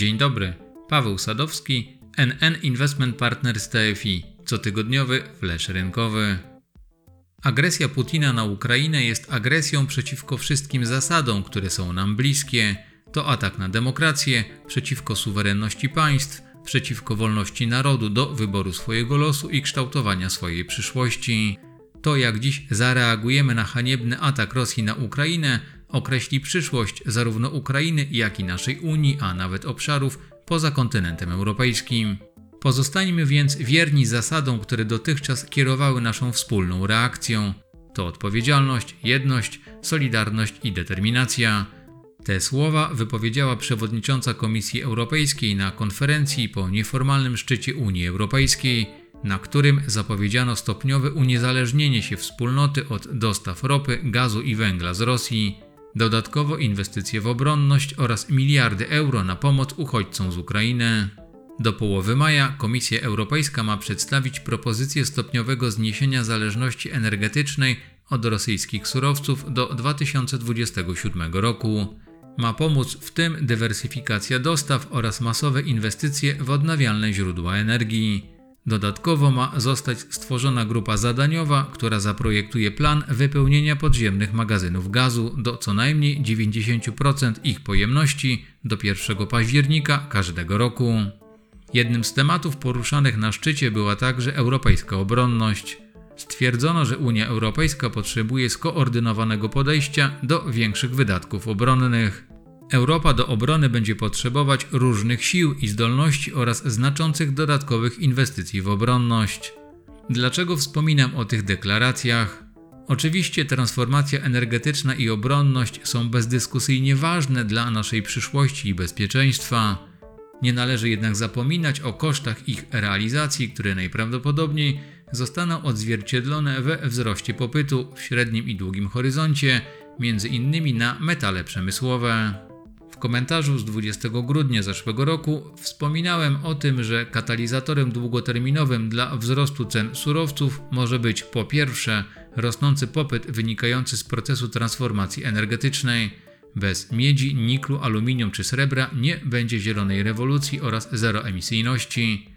Dzień dobry, Paweł Sadowski, NN Investment Partners TFI, cotygodniowy flash rynkowy. Agresja Putina na Ukrainę jest agresją przeciwko wszystkim zasadom, które są nam bliskie. To atak na demokrację, przeciwko suwerenności państw, przeciwko wolności narodu do wyboru swojego losu i kształtowania swojej przyszłości. To, jak dziś zareagujemy na haniebny atak Rosji na Ukrainę, określi przyszłość zarówno Ukrainy, jak i naszej Unii, a nawet obszarów poza kontynentem europejskim. Pozostańmy więc wierni zasadom, które dotychczas kierowały naszą wspólną reakcją. To odpowiedzialność, jedność, solidarność i determinacja. Te słowa wypowiedziała przewodnicząca Komisji Europejskiej na konferencji po nieformalnym szczycie Unii Europejskiej, na którym zapowiedziano stopniowe uniezależnienie się wspólnoty od dostaw ropy, gazu i węgla z Rosji, dodatkowo inwestycje w obronność oraz miliardy euro na pomoc uchodźcom z Ukrainy. Do połowy maja Komisja Europejska ma przedstawić propozycję stopniowego zniesienia zależności energetycznej od rosyjskich surowców do 2027 roku. Ma pomóc w tym dywersyfikacja dostaw oraz masowe inwestycje w odnawialne źródła energii. Dodatkowo ma zostać stworzona grupa zadaniowa, która zaprojektuje plan wypełnienia podziemnych magazynów gazu do co najmniej 90% ich pojemności do 1 października każdego roku. Jednym z tematów poruszanych na szczycie była także europejska obronność. Stwierdzono, że Unia Europejska potrzebuje skoordynowanego podejścia do większych wydatków obronnych. Europa do obrony będzie potrzebować różnych sił i zdolności oraz znaczących dodatkowych inwestycji w obronność. Dlaczego wspominam o tych deklaracjach? Oczywiście transformacja energetyczna i obronność są bezdyskusyjnie ważne dla naszej przyszłości i bezpieczeństwa. Nie należy jednak zapominać o kosztach ich realizacji, które najprawdopodobniej zostaną odzwierciedlone we wzroście popytu w średnim i długim horyzoncie, między innymi na metale przemysłowe. Komentarzu z 20 grudnia zeszłego roku wspominałem o tym, że katalizatorem długoterminowym dla wzrostu cen surowców może być po pierwsze rosnący popyt wynikający z procesu transformacji energetycznej, bez miedzi, niklu, aluminium czy srebra nie będzie zielonej rewolucji oraz zeroemisyjności.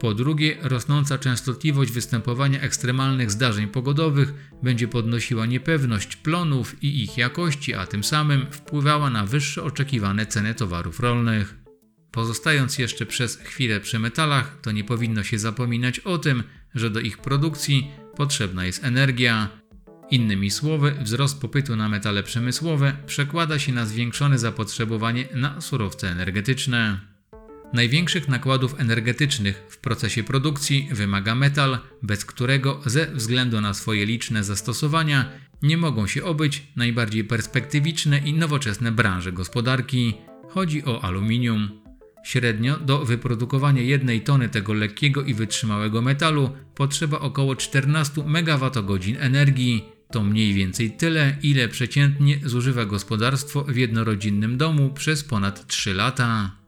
Po drugie, rosnąca częstotliwość występowania ekstremalnych zdarzeń pogodowych będzie podnosiła niepewność plonów i ich jakości, a tym samym wpływała na wyższe oczekiwane ceny towarów rolnych. Pozostając jeszcze przez chwilę przy metalach, to nie powinno się zapominać o tym, że do ich produkcji potrzebna jest energia. Innymi słowy, wzrost popytu na metale przemysłowe przekłada się na zwiększone zapotrzebowanie na surowce energetyczne. Największych nakładów energetycznych w procesie produkcji wymaga metal, bez którego ze względu na swoje liczne zastosowania nie mogą się obyć najbardziej perspektywiczne i nowoczesne branże gospodarki. Chodzi o aluminium. Średnio do wyprodukowania jednej tony tego lekkiego i wytrzymałego metalu potrzeba około 14 MWh energii, to mniej więcej tyle, ile przeciętnie zużywa gospodarstwo w jednorodzinnym domu przez ponad 3 lata.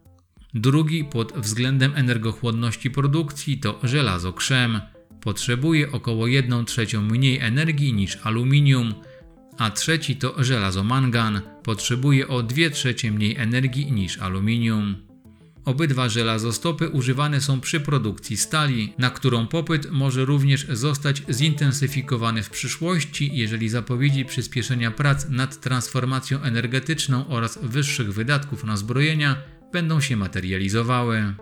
Drugi pod względem energochłonności produkcji to żelazo krzem. Potrzebuje około 1 trzecią mniej energii niż aluminium, a trzeci to żelazo mangan. Potrzebuje o 2 trzecie mniej energii niż aluminium. Obydwa żelazostopy używane są przy produkcji stali, na którą popyt może również zostać zintensyfikowany w przyszłości, jeżeli zapowiedzi przyspieszenia prac nad transformacją energetyczną oraz wyższych wydatków na zbrojenia będą się materializowały.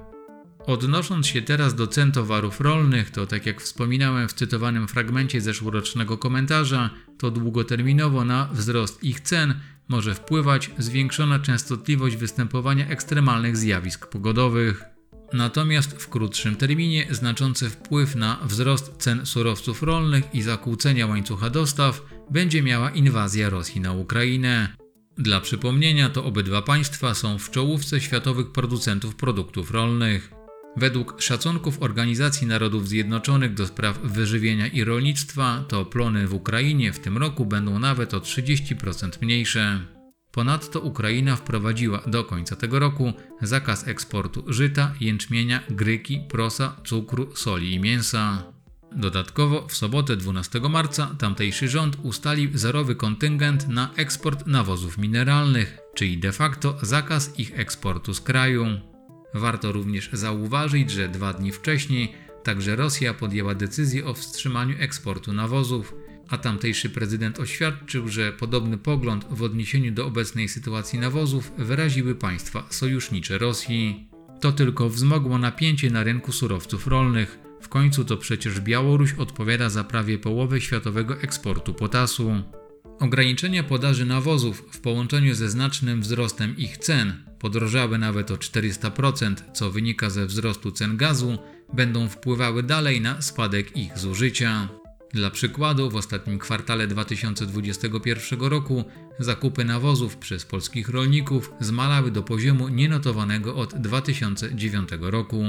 Odnosząc się teraz do cen towarów rolnych, to tak jak wspominałem w cytowanym fragmencie zeszłorocznego komentarza, to długoterminowo na wzrost ich cen może wpływać zwiększona częstotliwość występowania ekstremalnych zjawisk pogodowych. Natomiast w krótszym terminie znaczący wpływ na wzrost cen surowców rolnych i zakłócenia łańcucha dostaw będzie miała inwazja Rosji na Ukrainę. Dla przypomnienia, to obydwa państwa są w czołówce światowych producentów produktów rolnych. Według szacunków Organizacji Narodów Zjednoczonych do spraw wyżywienia i rolnictwa, to plony w Ukrainie w tym roku będą nawet o 30% mniejsze. Ponadto Ukraina wprowadziła do końca tego roku zakaz eksportu żyta, jęczmienia, gryki, prosa, cukru, soli i mięsa. Dodatkowo w sobotę 12 marca tamtejszy rząd ustalił zerowy kontyngent na eksport nawozów mineralnych, czyli de facto zakaz ich eksportu z kraju. Warto również zauważyć, że dwa dni wcześniej także Rosja podjęła decyzję o wstrzymaniu eksportu nawozów, a tamtejszy prezydent oświadczył, że podobny pogląd w odniesieniu do obecnej sytuacji nawozów wyraziły państwa sojusznicze Rosji. To tylko wzmogło napięcie na rynku surowców rolnych. Końcu to przecież Białoruś odpowiada za prawie połowę światowego eksportu potasu. Ograniczenia podaży nawozów w połączeniu ze znacznym wzrostem ich cen, podrożały nawet o 400%, co wynika ze wzrostu cen gazu, będą wpływały dalej na spadek ich zużycia. Dla przykładu, w ostatnim kwartale 2021 roku zakupy nawozów przez polskich rolników zmalały do poziomu nienotowanego od 2009 roku.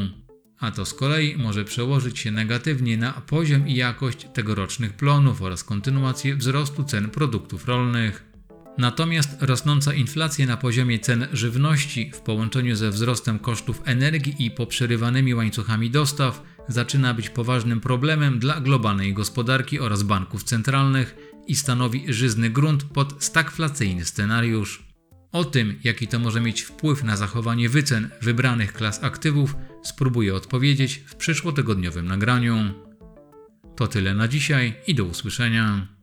A to z kolei może przełożyć się negatywnie na poziom i jakość tegorocznych plonów oraz kontynuację wzrostu cen produktów rolnych. Natomiast rosnąca inflacja na poziomie cen żywności w połączeniu ze wzrostem kosztów energii i poprzerywanymi łańcuchami dostaw zaczyna być poważnym problemem dla globalnej gospodarki oraz banków centralnych i stanowi żyzny grunt pod stagflacyjny scenariusz. O tym, jaki to może mieć wpływ na zachowanie wycen wybranych klas aktywów, spróbuję odpowiedzieć w przyszłotygodniowym nagraniu. To tyle na dzisiaj i do usłyszenia.